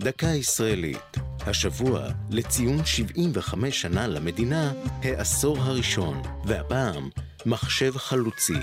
דקה ישראלית. השבוע, לציון 75 שנה למדינה, העשור הראשון, והפעם, מחשב חלוצי.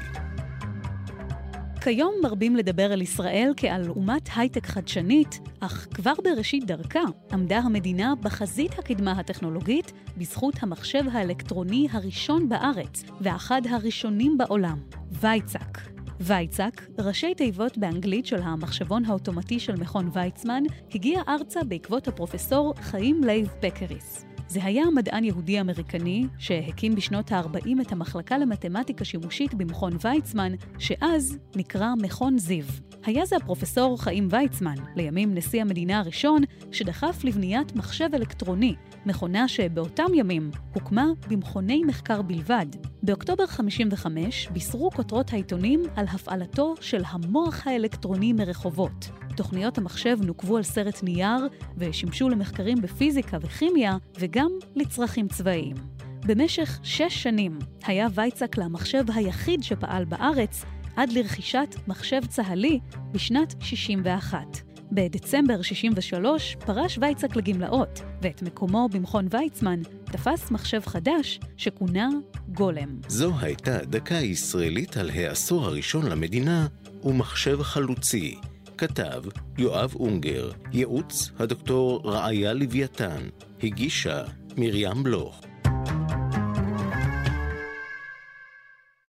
כיום מרבים לדבר על ישראל כעל אומת הייטק חדשנית, אך כבר בראשית דרכה עמדה המדינה בחזית הקדמה הטכנולוגית בזכות המחשב האלקטרוני הראשון בארץ ואחד הראשונים בעולם, וייצק. וייצק, ראשי תיבות באנגלית של המחשבון האוטומטי של מכון ויצמן, הגיע ארצה בעקבות הפרופסור חיים לייב פקריס. זה היה מדען יהודי אמריקני שהקים בשנות ה-40 את המחלקה למתמטיקה שימושית במכון ויצמן, שאז נקרא מכון זיו. היה זה הפרופסור חיים ויצמן, לימים נשיא המדינה הראשון, שדחף לבניית מחשב אלקטרוני, מכונה שבאותם ימים הוקמה במכוני מחקר בלבד. באוקטובר 55 בישרו כותרות העיתונים על הפעלתו של המוח האלקטרוני מרחובות. תוכניות המחשב נוקבו על סרט נייר ושימשו למחקרים בפיזיקה וכימיה וגם לצרכים צבאיים. במשך שש שנים היה וייצק למחשב היחיד שפעל בארץ עד לרכישת מחשב צה"לי בשנת 61. בדצמבר 63 פרש וייצק לגמלאות, ואת מקומו במכון ויצמן תפס מחשב חדש שכונה גולם. זו הייתה דקה ישראלית על העשור הראשון למדינה ומחשב חלוצי. כתב יואב אונגר, ייעוץ הדוקטור רעיה לוויתן, הגישה מרים בלוך.